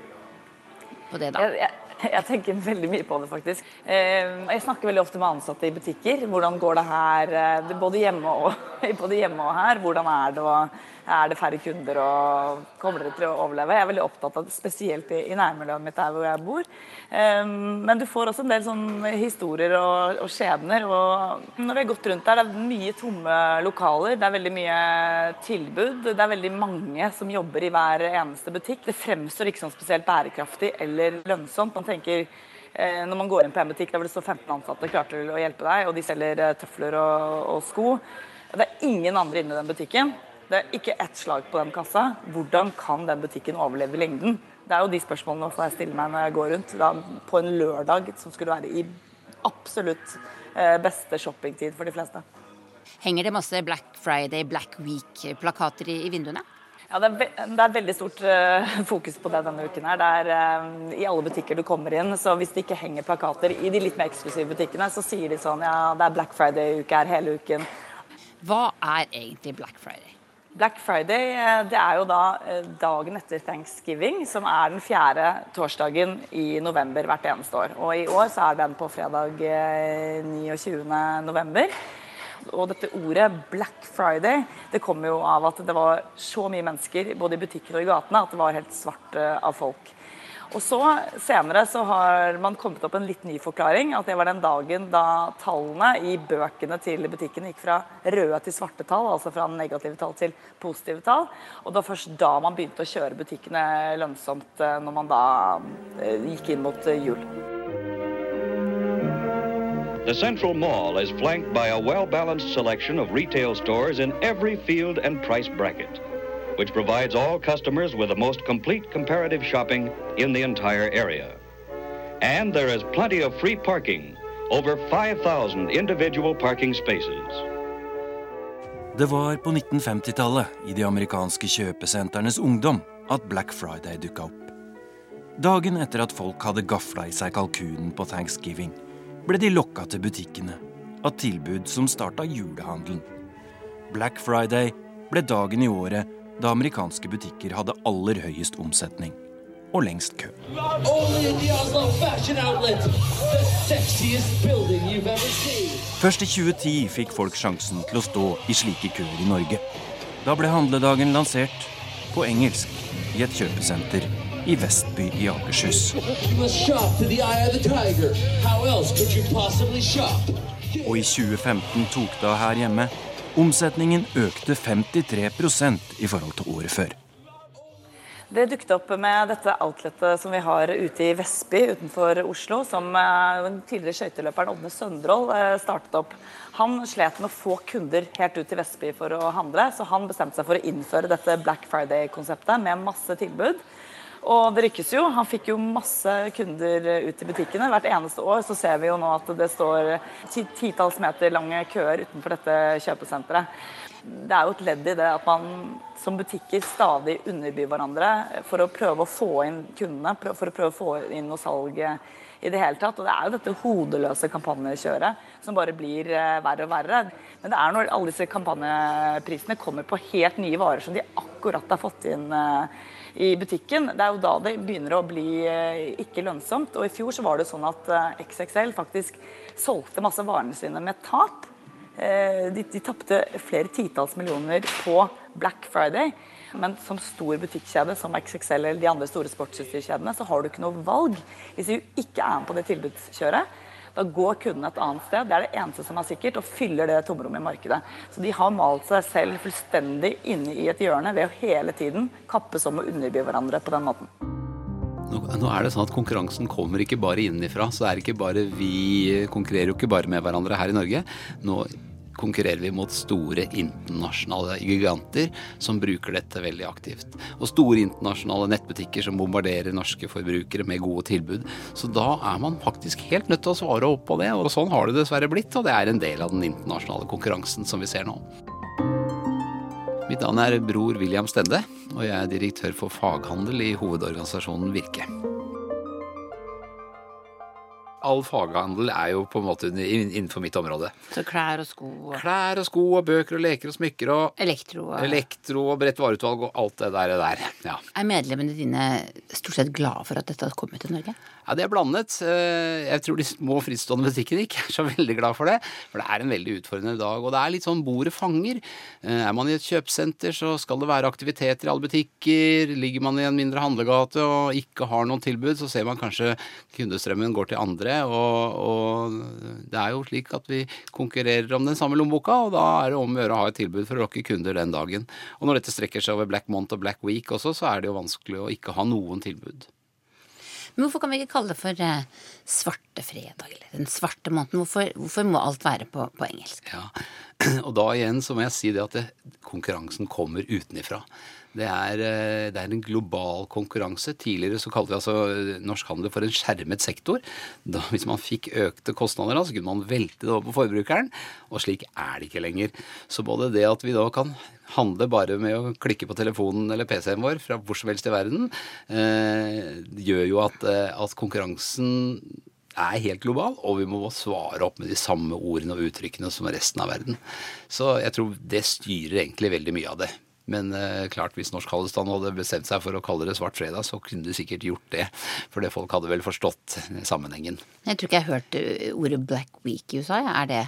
på det, da? Jeg, jeg, jeg tenker veldig mye på det, faktisk. Eh, jeg snakker veldig ofte med ansatte i butikker. Hvordan går det her, eh, både hjemme og, både hjemme og her? Hvordan er det å er det færre kunder og kommer dere til å overleve? Jeg er veldig opptatt av det, spesielt i, i nærmiljøet mitt der hvor jeg bor. Um, men du får også en del sånn historier og, og skjebner. Og når vi har gått rundt der, det er mye tomme lokaler, det er veldig mye tilbud. Det er veldig mange som jobber i hver eneste butikk. Det fremstår ikke som spesielt bærekraftig eller lønnsomt. Man tenker eh, når man går inn på en butikk der hvor det står 15 ansatte klar til å hjelpe deg, og de selger eh, tøfler og, og sko. Det er ingen andre inne i den butikken. Det er ikke ett slag på den kassa. Hvordan kan den butikken overleve lengden? Det er jo de spørsmålene jeg stiller meg når jeg går rundt. Da, på en lørdag som skulle være i absolutt eh, beste shoppingtid for de fleste. Henger det masse Black Friday, Black Week-plakater i, i, vinduene? Ja, det er, ve det er veldig stort uh, fokus på det denne uken. her. Det er uh, I alle butikker du kommer inn, så hvis det ikke henger plakater i de litt mer eksklusive butikkene, så sier de sånn ja, det er Black Friday-uke her hele uken. Hva er egentlig Black Friday? Black Friday eh, det er jo da eh, dagen etter thanksgiving, som er den fjerde torsdagen i november hvert eneste år. Og i år så er den på fredag 29. Eh, november. Og dette ordet Black Friday det kommer jo av at det var så mye mennesker både i butikker og i gatene at det var helt svart av folk. Og så Senere så har man kommet opp en litt ny forklaring. At det var den dagen da tallene i bøkene til butikken gikk fra røde til svarte tall. Altså fra negative tall til positive tall. Og det var først da man begynte å kjøre butikkene lønnsomt, eh, når man da eh, gikk inn mot eh, jul. The Central Mall is flanked by a well-balanced selection of retail stores in every field and price bracket. Which provides all customers with the most complete comparative shopping in the entire area. And there is plenty of free parking, over 5,000 individual parking spaces. Det var på 1950-tallet, i de amerikanske kjøpesentrenes ungdom, at Black Friday dukka opp. Dagen etter at folk hadde gafla i seg kalkunen på thanksgiving, ble de lokka til butikkene av tilbud som starta julehandelen. Black Friday ble dagen i året da amerikanske butikker hadde aller høyest omsetning og lengst kø. Først i 2010 fikk folk sjansen til å stå i slike køer i Norge. Da ble handledagen lansert på engelsk i et kjøpesenter i Vestby i Akershus. Og i 2015 tok det av her hjemme Omsetningen økte 53% i forhold til året før. Det dukket opp med dette outletet som vi har ute i Vestby utenfor Oslo, som eh, den tidligere skøyteløperen Ådne Søndrål eh, startet opp. Han slet med å få kunder helt ut til Vestby for å handle, så han bestemte seg for å innføre dette Black Friday-konseptet med masse tilbud. Og det rykkes jo. Han fikk jo masse kunder ut i butikkene. Hvert eneste år så ser vi jo nå at det står titalls meter lange køer utenfor dette kjøpesenteret det er jo et ledd i det at man som butikker stadig underbyr hverandre for å prøve å få inn kundene, for å prøve å få inn noe salg i det hele tatt. Og det er jo dette hodeløse kampanjekjøret som bare blir eh, verre og verre. Men det er når alle disse kampanjeprisene kommer på helt nye varer som de akkurat har fått inn eh, i butikken. Det er jo da det begynner å bli eh, ikke lønnsomt. Og i fjor så var det sånn at XXL faktisk solgte masse varene sine med tap. Eh, de, de tapte flere titalls millioner på Black Friday. Men som stor butikkjede som XXL eller de andre store sportsutstyrkjedene, så har du ikke noe valg. Hvis du ikke er med på det tilbudskjøret, da går kundene et annet sted. Det er det eneste som er sikkert, og fyller det tomrommet i markedet. Så de har malt seg selv fullstendig inne i et hjørne ved å hele tiden kappes om å underby hverandre på den måten. Nå er det sånn at Konkurransen kommer ikke bare innenfra. så er det ikke bare Vi konkurrerer jo ikke bare med hverandre her i Norge. Nå konkurrerer vi mot store internasjonale giganter som bruker dette veldig aktivt. Og store internasjonale nettbutikker som bombarderer norske forbrukere med gode tilbud. Så da er man faktisk helt nødt til å svare opp på det, og sånn har det dessverre blitt. Og det er en del av den internasjonale konkurransen som vi ser nå. Mitt navn er Bror William Stende, og jeg er direktør for faghandel i hovedorganisasjonen Virke all faghandel er jo på en måte innenfor mitt område. Så klær og sko og Klær og sko og bøker og leker og smykker og Elektro og Elektro og bredt vareutvalg og alt det der. der. Ja. Er medlemmene dine stort sett glade for at dette har kommet til Norge? Ja, det er blandet. Eh, jeg tror de små frittstående butikkene ikke er så veldig glad for det. For det er en veldig utfordrende dag. Og det er litt sånn bordet fanger. Eh, er man i et kjøpesenter, så skal det være aktiviteter i alle butikker. Ligger man i en mindre handlegate og ikke har noen tilbud, så ser man kanskje kundestrømmen går til andre. Og, og det er jo slik at vi konkurrerer om den samme lommeboka, og da er det om å gjøre å ha et tilbud for å lokke kunder den dagen. Og når dette strekker seg over Black Month og Black Week også, så er det jo vanskelig å ikke ha noen tilbud. Men hvorfor kan vi ikke kalle det for eh, svarte fredag, eller den svarte måneden? Hvorfor, hvorfor må alt være på, på, engelsk? Ja, Og da igjen så må jeg si det at det, konkurransen kommer utenifra. Det er, eh, det er, en global konkurranse. Tidligere så kalte vi altså eh, norsk handel for en skjermet sektor. Da, hvis man fikk økte kostnader, så kunne man velte det over på forbrukeren. Og slik er det ikke lenger. Så både det at vi da kan handle bare med å klikke på telefonen eller PC-en vår fra hvor som helst i verden, eh, gjør jo at, eh, at konkurransen er helt global, og vi må svare opp med de samme ordene og uttrykkene som resten av verden. Så jeg tror det styrer egentlig veldig mye av det. Men eh, klart, hvis Norsk Hallestand hadde bestemt seg for å kalle det Svart fredag, så kunne de sikkert gjort det. For det folk hadde vel forstått sammenhengen. Jeg tror ikke jeg har hørt eh, ordet Black Week i USA. Er det,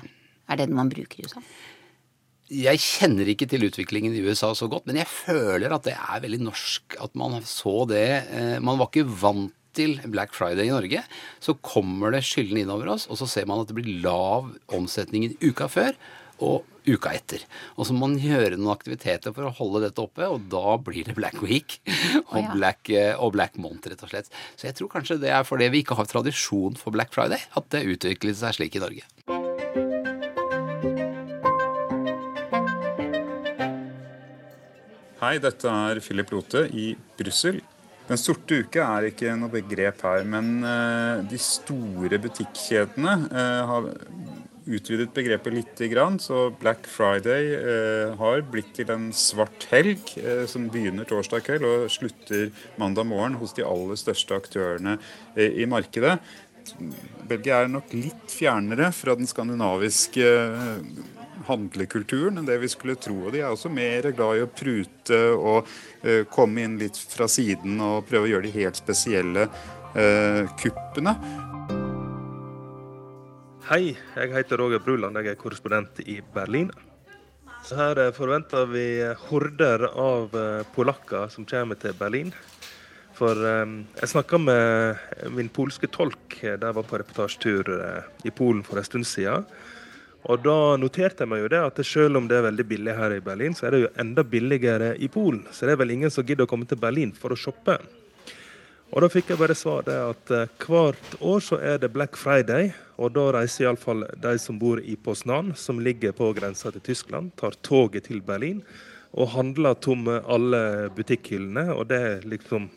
er det man bruker i USA? Jeg kjenner ikke til utviklingen i USA så godt, men jeg føler at det er veldig norsk at man så det. Eh, man var ikke vant til Black Friday i Norge. Så kommer det skyldende innover oss, og så ser man at det blir lav omsetning uka før og uka etter. Og så må man gjøre noen aktiviteter for å holde dette oppe, og da blir det Black Week og, oh, ja. Black, eh, og Black Month, rett og slett. Så jeg tror kanskje det er fordi vi ikke har tradisjon for Black Friday, at det utviklet seg slik i Norge. Hei, dette er Philip Lote i Brussel. Den sorte uke er ikke noe begrep her, men uh, de store butikkjedene uh, har utvidet begrepet litt. Så Black Friday eh, har blitt til en svart helg eh, som begynner torsdag kveld og slutter mandag morgen hos de aller største aktørene eh, i markedet. Belgia er nok litt fjernere fra den skandinaviske handlekulturen enn det vi skulle tro. Og de er også mer glad i å prute og komme inn litt fra siden og prøve å gjøre de helt spesielle kuppene. Hei, jeg heter Roger Bruland, jeg er korrespondent i Berlin. Her eh, forventer vi horder av eh, polakker som kommer til Berlin. For um, jeg snakka med min polske tolk jeg var på reportasjetur i Polen for en stund siden. Og da noterte jeg meg jo det at selv om det er veldig billig her i Berlin, så er det jo enda billigere i Polen. Så det er vel ingen som gidder å komme til Berlin for å shoppe. Og da fikk jeg bare svar det at eh, hvert år så er det Black Friday. Og da reiser iallfall de som bor i Poznan, som ligger på grensa til Tyskland, tar toget til Berlin og handler tomme alle butikkhyllene. Og det er liksom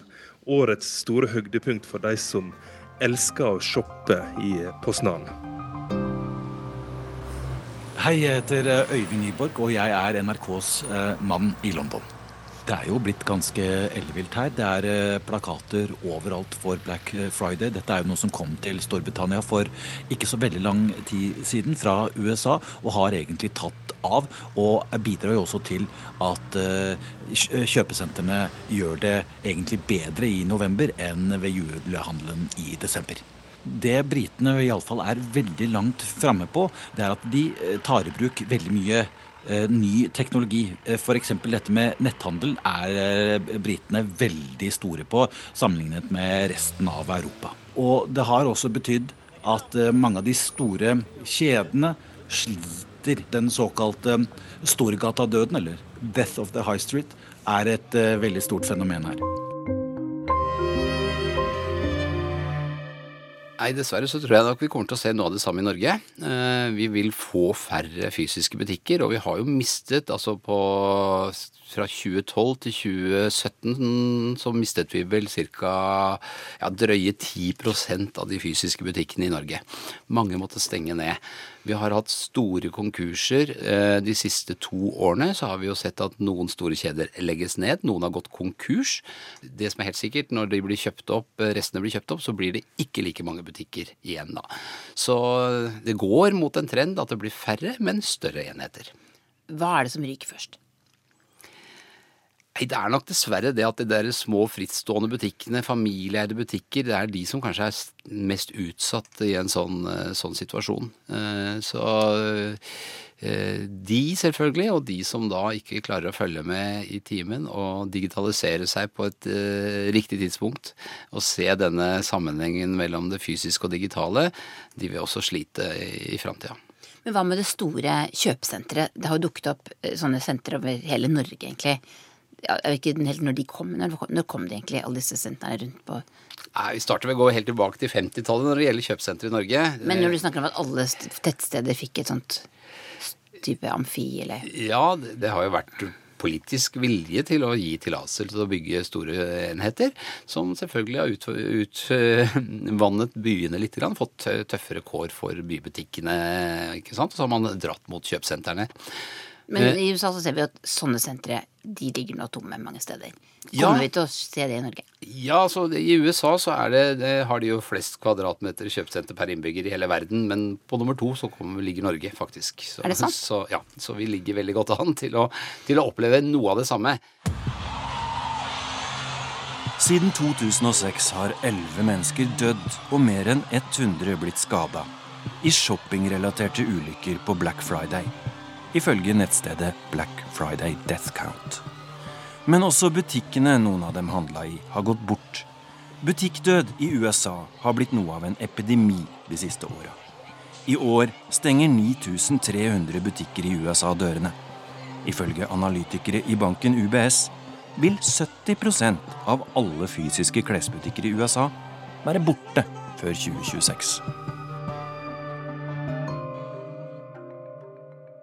årets store høydepunkt for de som elsker å shoppe i Poznan. Hei, jeg heter eh, Øyvind Nyborg, og jeg er NRKs eh, mann i London. Det er jo blitt ganske ellevilt her. Det er eh, plakater overalt for Black Friday. Dette er jo noe som kom til Storbritannia for ikke så veldig lang tid siden fra USA, og har egentlig tatt av. Og bidrar jo også til at eh, kjøpesentrene gjør det egentlig bedre i november enn ved julehandelen i desember. Det britene iallfall er veldig langt framme på, det er at de eh, tar i bruk veldig mye Eh, ny teknologi. Eh, F.eks. dette med netthandel er eh, britene veldig store på sammenlignet med resten av Europa. Og det har også betydd at mange av de store kjedene sliter. Den såkalte Storgata-døden, eller Death of the High Street, er et veldig stort fenomen her. Nei, dessverre så tror jeg nok vi kommer til å se noe av det samme i Norge. Eh, vi vil få færre fysiske butikker, og vi har jo mistet altså på fra 2012 til 2017 så mistet vi vel ca. Ja, drøye 10 av de fysiske butikkene i Norge. Mange måtte stenge ned. Vi har hatt store konkurser. Eh, de siste to årene så har vi jo sett at noen store kjeder legges ned. Noen har gått konkurs. Det som er helt sikkert, når de blir kjøpt opp, eh, restene blir kjøpt opp, så blir det ikke like mange butikker igjen da. Så det går mot en trend at det blir færre, men større enheter. Hva er det som ryker først? Nei, Det er nok dessverre det at de der små frittstående butikkene, familieeide butikker, det er de som kanskje er mest utsatt i en sånn, eh, sånn situasjon. Eh, så eh, de selvfølgelig, og de som da ikke klarer å følge med i timen og digitalisere seg på et riktig tidspunkt og se denne sammenhengen mellom det fysiske og digitale, de vil også slite i, i framtida. Men hva med det store kjøpesenteret? Det har jo dukket opp sånne sentre over hele Norge, egentlig jeg vet ikke helt når de kom. Når, når kom de egentlig, alle disse sentrene rundt på Nei, Vi starter ved å gå helt tilbake til 50-tallet når det gjelder kjøpesentre i Norge. Men når du snakker om at alle tettsteder fikk et sånt type amfi, eller Ja, det, har jo vært politisk vilje til å gi tillatelse til å bygge store enheter, som selvfølgelig har utvannet byene litt, fått tøffere kår for bybutikkene. ikke sant? Og så har man dratt mot kjøpesentrene. Men i USA så ser vi at sånne sentre de ligger nå tomme mange steder. Kommer ja. vi til å se det i Norge? Ja, så I USA så det, det har de jo flest kvadratmeter kjøpesenter per innbygger i hele verden. Men på nummer to så kommer, ligger Norge, faktisk. Så, er det sant? Så, ja, så vi ligger veldig godt an til å, til å oppleve noe av det samme. Siden 2006 har 11 mennesker dødd og mer enn 100 blitt skada i shoppingrelaterte ulykker på Black Friday ifølge nettstedet Black Friday Death Count. Men også butikkene noen av dem handla i, har gått bort. Butikkdød i USA har blitt noe av en epidemi de siste åra. I år stenger 9300 butikker i USA dørene. Ifølge analytikere i banken UBS vil 70% av alle fysiske klesbutikker i USA være borte før 2026.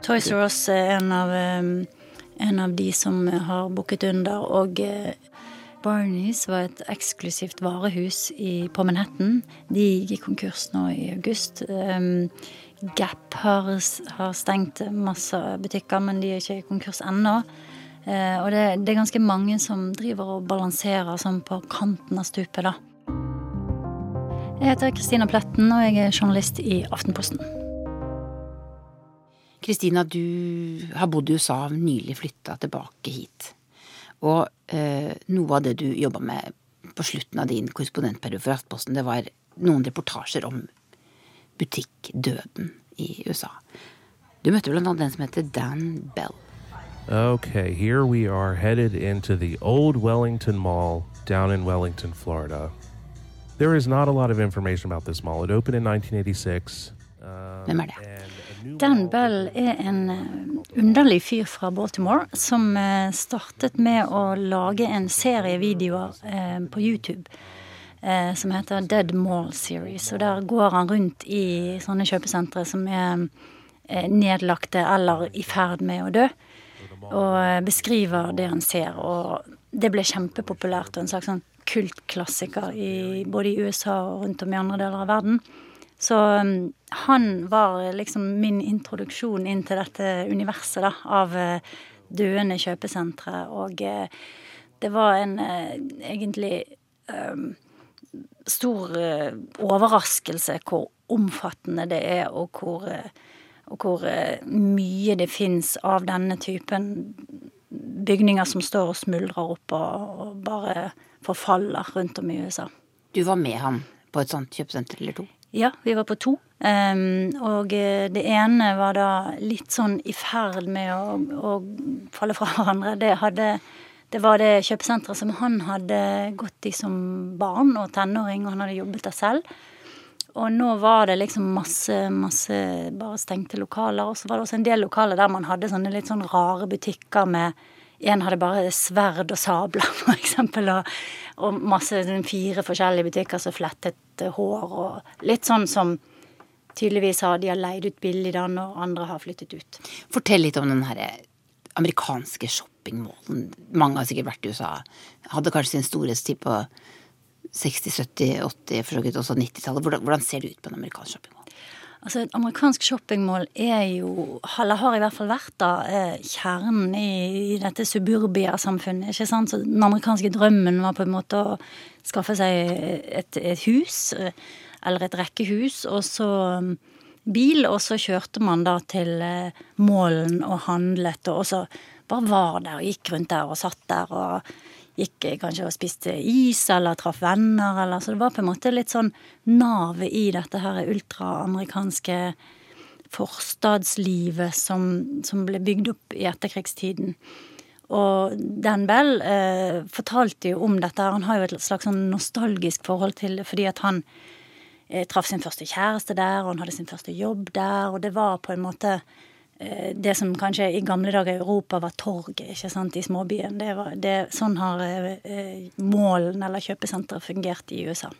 Toys R Us er en av, en av de som har bukket under. Og eh, Barneys var et eksklusivt varehus i, på Manhattan. De gikk konkurs nå i august. Gap har, har, stengt masse butikker, men de er ikke i konkurs ennå. Eh, og det, det, er ganske mange som driver og balanserer sånn på kanten av stupet, da. Jeg heter Kristina Pletten, og jeg er journalist i Aftenposten. Kristina, du har bodd i USA, nylig flytta tilbake hit. Og eh, noe av det du jobba med på slutten av din korrespondentperiode for Aftenposten, det var noen reportasjer om butikkdøden i USA. Du møtte blant annet den som heter Dan Bell. Okay, here we are headed into the old Wellington Mall down in Wellington, Florida. There is not a lot of information about this mall. It opened in 1986. Hvem er det? Dan Bell er en eh, underlig fyr fra Baltimore som eh, startet med å lage en serie videoer eh, på YouTube som heter Dead Mall Series. Og der går han rundt i sånne kjøpesentre som er nedlagte eller i ferd med å dø. Og beskriver det han ser. Og det ble kjempepopulært og en slags sånn kultklassiker i, både i USA og rundt om i andre deler av verden. Så um, han var liksom min introduksjon inn til dette universet da, av uh, døende kjøpesentre. Og uh, det var en uh, egentlig um, stor overraskelse hvor omfattende det er, og hvor, og hvor mye det fins av denne typen bygninger som står og smuldrer opp og, og bare forfaller rundt om i USA. Du var med han på et sånt kjøpesenter eller to? Ja, vi var på to. Um, og eh, det ene var da litt sånn i ferd med å, å falle fra hverandre. Det, hadde, det var det kjøpesenteret som han hadde gått i som barn og tenåring, og han hadde jobbet der selv. Og nå var det liksom masse, masse bare stengte lokaler. Og så var det også en del lokaler der man hadde sånne litt sånn rare butikker med en hadde bare sverd og sabler, for eksempel, og, og masse sånn fire forskjellige butikker som flettet hår, og litt sånn som tydeligvis har de har leid ut billig da når andre har flyttet ut. Fortell litt om den herre amerikanske shoppingmålen. Mange har sikkert vært i USA. Hadde kanskje sin storhetstid på 60-, 70-, 80-, for så vidt også 90-tallet. Hvordan, ser det ut på en amerikansk shoppingmål? Altså Et amerikansk shoppingmål er jo, eller har i hvert fall vært da, eh, kjernen i, dette suburbia-samfunnet. ikke sant? Så Den amerikanske drømmen var på en måte å skaffe seg et, et hus, eh, eller et rekkehus, og så mm, bil, og så kjørte man da til eh, målen og handlet, og så bare var der og gikk rundt der og satt der og gikk kanskje og spiste is eller traff venner, eller Så det var på en måte litt sånn navet i dette her ultraamerikanske forstadslivet som, som, ble bygd opp i etterkrigstiden. Og Dan Bell eh, fortalte jo om dette. Han har jo et slags sånn nostalgisk forhold til det, fordi at han eh, traff sin første kjæreste der, og han hadde sin første jobb der, og det var på en måte det som kanskje i gamle dager i Europa var torget ikke sant, i småbyen. Det var, det, sånn har eh, målen eller kjøpesenteret fungert i USA.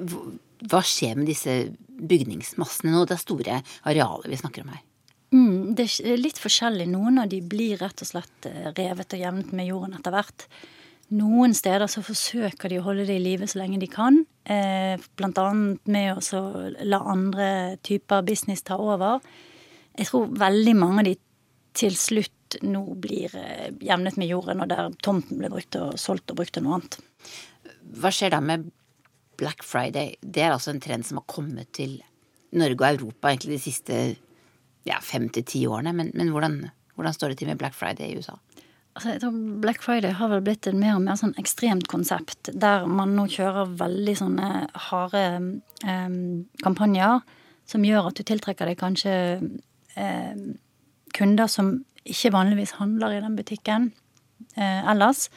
Hva skjer med disse bygningsmassene nå? Det er store arealer vi snakker om her. Mm, det er litt forskjellig. Noen av de blir rett og slett eh, revet og jevnet med jorden etter hvert. Noen steder så forsøker de å holde det i live så lenge de kan. Eh, annet med å la andre typer business ta over. Jeg tror veldig mange av de til slutt nå blir eh, jevnet med jorden, og der tomten ble brukt og solgt og brukt til noe annet. Hva skjer da med Black Friday? Det er altså en trend som har kommet til Norge og Europa egentlig de siste ja, fem til ti årene. Men, men hvordan, hvordan, står det til med Black Friday i USA? Altså, jeg tror Black Friday har vel blitt et mer og mer sånn ekstremt konsept, der man nå kjører veldig sånne harde eh, kampanjer som gjør at du tiltrekker deg kanskje eh, kunder som ikke vanligvis handler i den butikken eh, ellers.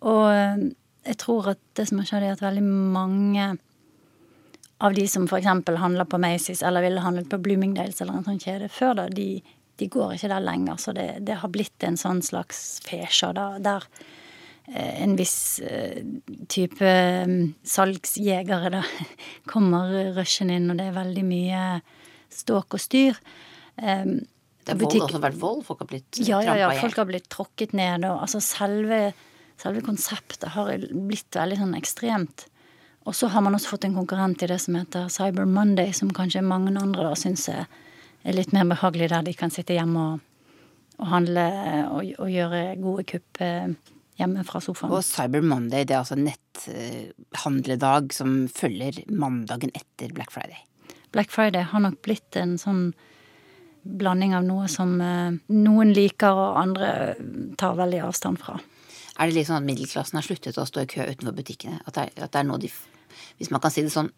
Og eh, jeg tror at det som har skjedd, er at veldig mange av de som f.eks. handler på Macy's eller ville handlet på Bloomingdales eller en sånn kjede før, da, de, de går ikke der lenger. Så det, det har blitt en sånn slags fesja der eh, en viss eh, type mm, salgsjegere da kommer rushen inn, og det er veldig mye ståk og styr. Um, det har butikk... også vært vold? Folk har blitt ja, ja, ja, folk har blitt tråkket ned. Og altså selve, selve konseptet har blitt veldig sånn ekstremt. Og så har man også fått en konkurrent i det som heter Cyber Monday, som kanskje mange andre da syns er, er litt mer behagelig, der de kan sitte hjemme og, og handle og, og, gjøre gode kupp eh, hjemme fra sofaen. Og Cyber Monday, det er altså netthandledag som følger mandagen etter Black Friday. Black Friday har nok blitt en sånn blanding av noe som eh, noen liker og andre tar veldig avstand fra. Er det litt sånn at middelklassen har sluttet å stå i kø utenfor butikkene? At det, er, at det er noe de, hvis man kan si det sånn,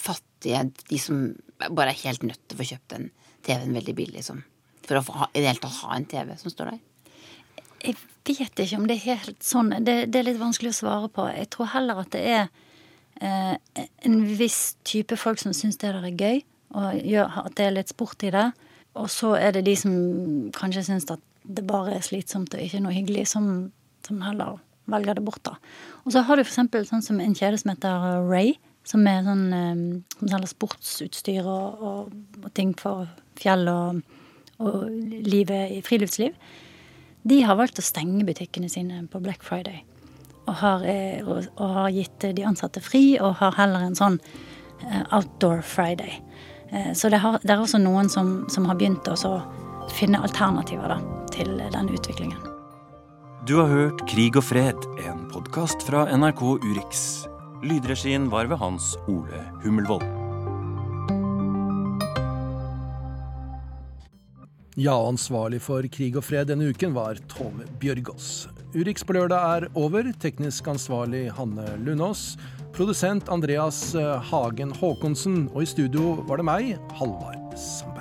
fattige, de som bare er helt nødt til å få kjøpt den TV-en veldig billig, som, For å få, i det hele tatt ha en TV som står der? Jeg vet ikke om det er helt sånn. Det, det er litt vanskelig å svare på. Jeg tror heller at det er eh, en viss type folk som syns det der er gøy og gjør at det er litt sport i det. Og så er det de som kanskje syns at det bare er slitsomt og ikke noe hyggelig, som, som heller velger det bort, da. Og så har du eksempel sånn en kjede som heter Ray, som er sånn eh, som selger sportsutstyr og, og, og, ting for fjell og, og livet i friluftsliv. De har valgt å stenge butikkene sine på Black Friday. Og har, eh, og, har gitt de ansatte fri, og har heller en sånn eh, outdoor Friday. Så det, har, det, er også noen som, som har begynt å finne alternativer da, til den utviklingen. Du har hørt Krig og fred, en podkast fra NRK Urix. Lydregien var ved Hans Ole Hummelvold. Ja, ansvarlig for krig og fred denne uken var Tom Bjørgaas. Urix på lørdag er over. Teknisk ansvarlig Hanne Lundås. Produsent Andreas eh, Hagen Haakonsen. Og i studio var det meg, Halvard Sand.